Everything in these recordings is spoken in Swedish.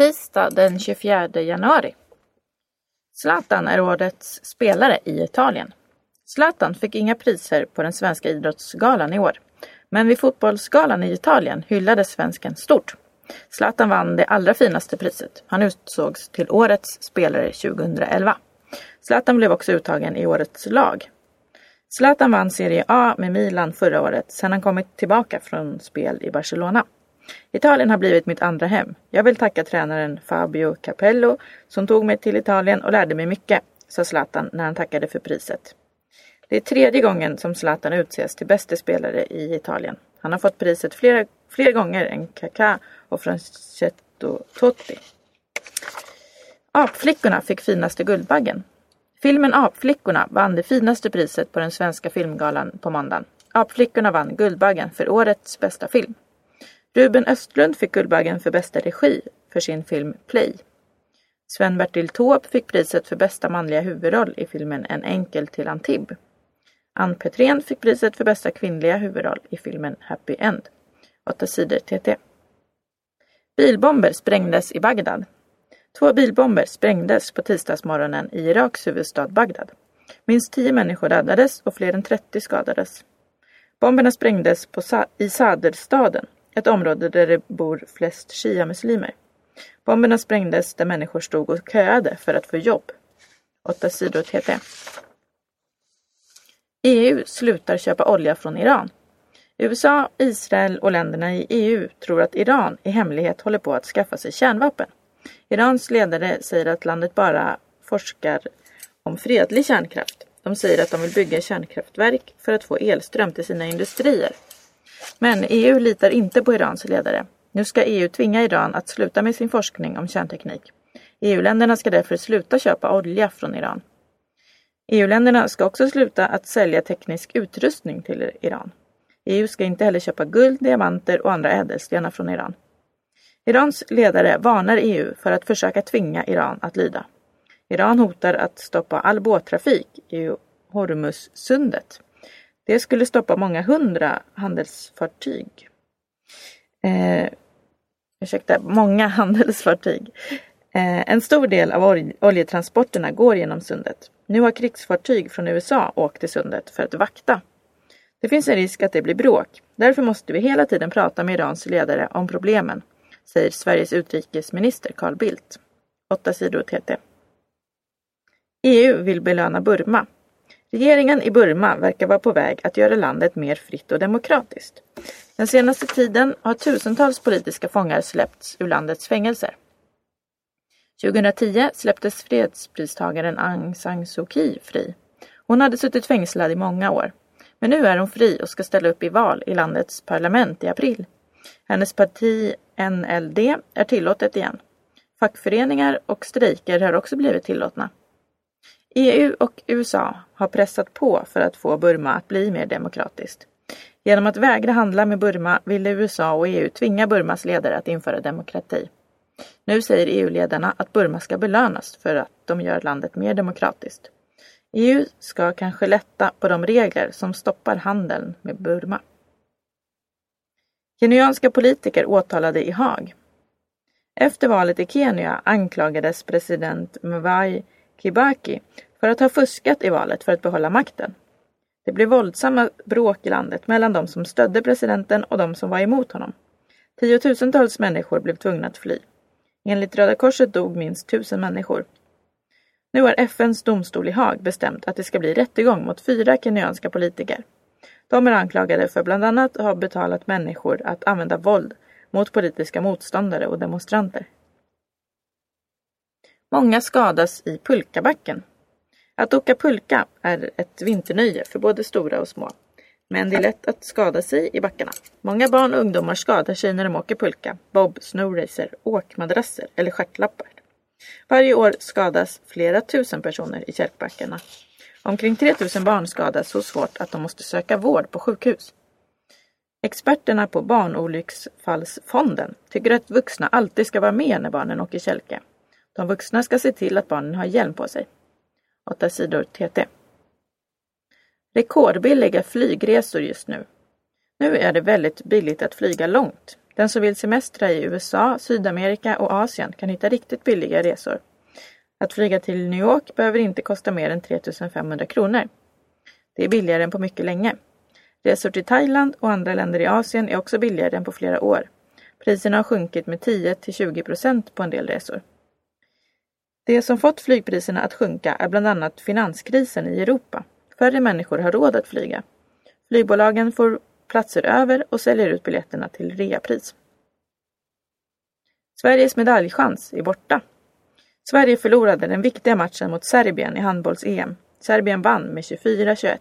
Tisdag den 24 januari. Zlatan är årets spelare i Italien. Zlatan fick inga priser på den svenska idrottsgalan i år. Men vid fotbollsgalan i Italien hyllades svensken stort. Zlatan vann det allra finaste priset. Han utsågs till årets spelare 2011. Zlatan blev också uttagen i årets lag. Zlatan vann Serie A med Milan förra året sedan han kommit tillbaka från spel i Barcelona. Italien har blivit mitt andra hem. Jag vill tacka tränaren Fabio Capello som tog mig till Italien och lärde mig mycket, sa Zlatan när han tackade för priset. Det är tredje gången som Zlatan utses till bäste spelare i Italien. Han har fått priset flera, fler gånger än Kaká och Francesco Totti. Apflickorna fick finaste Guldbaggen. Filmen Apflickorna vann det finaste priset på den svenska filmgalan på måndagen. Apflickorna vann Guldbaggen för årets bästa film. Ruben Östlund fick Guldbaggen för bästa regi för sin film Play. Sven-Bertil Taube fick priset för bästa manliga huvudroll i filmen En enkel till Antibes. Ann Petrén fick priset för bästa kvinnliga huvudroll i filmen Happy End. 8 sidor TT. Bilbomber sprängdes i Bagdad. Två bilbomber sprängdes på tisdagsmorgonen i Iraks huvudstad Bagdad. Minst 10 människor dödades och fler än 30 skadades. Bomberna sprängdes på Sa i Saderstaden, ett område där det bor flest shia-muslimer. Bomberna sprängdes där människor stod och köade för att få jobb. 8 sidor TT. EU slutar köpa olja från Iran. USA, Israel och länderna i EU tror att Iran i hemlighet håller på att skaffa sig kärnvapen. Irans ledare säger att landet bara forskar om fredlig kärnkraft. De säger att de vill bygga kärnkraftverk för att få elström till sina industrier. Men EU litar inte på Irans ledare. Nu ska EU tvinga Iran att sluta med sin forskning om kärnteknik. EU-länderna ska därför sluta köpa olja från Iran. EU-länderna ska också sluta att sälja teknisk utrustning till Iran. EU ska inte heller köpa guld, diamanter och andra ädelstenar från Iran. Irans ledare varnar EU för att försöka tvinga Iran att lyda. Iran hotar att stoppa all båttrafik i Hormuzsundet. Det skulle stoppa många hundra handelsfartyg. Eh, ursäkta, många handelsfartyg. Eh, en stor del av oljetransporterna går genom sundet. Nu har krigsfartyg från USA åkt till sundet för att vakta. Det finns en risk att det blir bråk. Därför måste vi hela tiden prata med Irans ledare om problemen, säger Sveriges utrikesminister Carl Bildt. 8 sidor TT. EU vill belöna Burma. Regeringen i Burma verkar vara på väg att göra landet mer fritt och demokratiskt. Den senaste tiden har tusentals politiska fångar släppts ur landets fängelser. 2010 släpptes fredspristagaren Aung San Suu Kyi fri. Hon hade suttit fängslad i många år. Men nu är hon fri och ska ställa upp i val i landets parlament i april. Hennes parti NLD är tillåtet igen. Fackföreningar och strejker har också blivit tillåtna. EU och USA har pressat på för att få Burma att bli mer demokratiskt. Genom att vägra handla med Burma ville USA och EU tvinga Burmas ledare att införa demokrati. Nu säger EU-ledarna att Burma ska belönas för att de gör landet mer demokratiskt. EU ska kanske lätta på de regler som stoppar handeln med Burma. Kenyanska politiker åtalade i Haag. Efter valet i Kenya anklagades president Mwai Kibaki för att ha fuskat i valet för att behålla makten. Det blev våldsamma bråk i landet mellan de som stödde presidenten och de som var emot honom. Tiotusentals människor blev tvungna att fly. Enligt Röda Korset dog minst tusen människor. Nu har FNs domstol i Haag bestämt att det ska bli rättegång mot fyra kenyanska politiker. De är anklagade för bland annat att ha betalat människor att använda våld mot politiska motståndare och demonstranter. Många skadas i pulkabacken. Att åka pulka är ett vinternöje för både stora och små. Men det är lätt att skada sig i backarna. Många barn och ungdomar skadar sig när de åker pulka, bob, snowracer, åkmadrasser eller stjärtlappar. Varje år skadas flera tusen personer i kärkbackarna. Omkring 3000 barn skadas så svårt att de måste söka vård på sjukhus. Experterna på Barnolycksfallsfonden tycker att vuxna alltid ska vara med när barnen åker kälke. De vuxna ska se till att barnen har hjälm på sig. 8 sidor TT. Rekordbilliga flygresor just nu. Nu är det väldigt billigt att flyga långt. Den som vill semestra i USA, Sydamerika och Asien kan hitta riktigt billiga resor. Att flyga till New York behöver inte kosta mer än 3500 kronor. Det är billigare än på mycket länge. Resor till Thailand och andra länder i Asien är också billigare än på flera år. Priserna har sjunkit med 10 till 20 procent på en del resor. Det som fått flygpriserna att sjunka är bland annat finanskrisen i Europa. Färre människor har råd att flyga. Flygbolagen får platser över och säljer ut biljetterna till reapris. Sveriges medaljchans är borta. Sverige förlorade den viktiga matchen mot Serbien i handbolls-EM. Serbien vann med 24-21.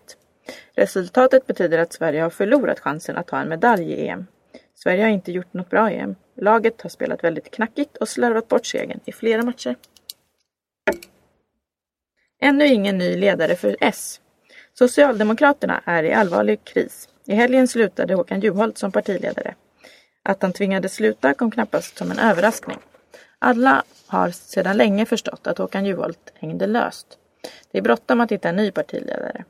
Resultatet betyder att Sverige har förlorat chansen att ta en medalj i EM. Sverige har inte gjort något bra i EM. Laget har spelat väldigt knackigt och slarvat bort segern i flera matcher. Ännu ingen ny ledare för S. Socialdemokraterna är i allvarlig kris. I helgen slutade Håkan Juholt som partiledare. Att han tvingades sluta kom knappast som en överraskning. Alla har sedan länge förstått att Håkan Juholt hängde löst. Det är bråttom att hitta en ny partiledare.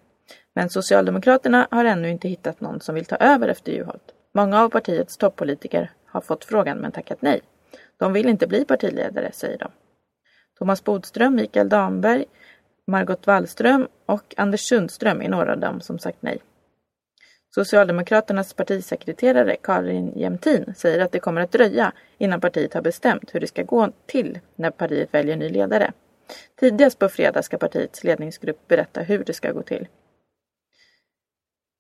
Men Socialdemokraterna har ännu inte hittat någon som vill ta över efter Juholt. Många av partiets toppolitiker har fått frågan men tackat nej. De vill inte bli partiledare, säger de. Thomas Bodström, Mikael Damberg, Margot Wallström och Anders Sundström är några av dem som sagt nej. Socialdemokraternas partisekreterare Karin Jämtin säger att det kommer att dröja innan partiet har bestämt hur det ska gå till när partiet väljer ny ledare. Tidigast på fredag ska partiets ledningsgrupp berätta hur det ska gå till.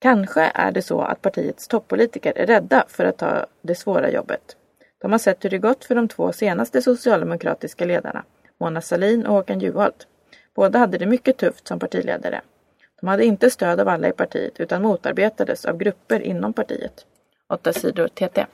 Kanske är det så att partiets toppolitiker är rädda för att ta det svåra jobbet. De har sett hur det gått för de två senaste socialdemokratiska ledarna, Mona Sahlin och Håkan Juholt. Båda hade det mycket tufft som partiledare. De hade inte stöd av alla i partiet utan motarbetades av grupper inom partiet. 8 sidor TT.